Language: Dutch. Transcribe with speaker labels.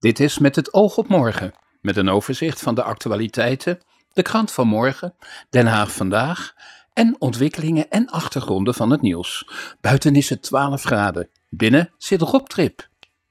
Speaker 1: Dit is met het oog op morgen, met een overzicht van de actualiteiten, de krant van morgen, Den Haag vandaag en ontwikkelingen en achtergronden van het nieuws. Buiten is het 12 graden, binnen zit Rob Trip.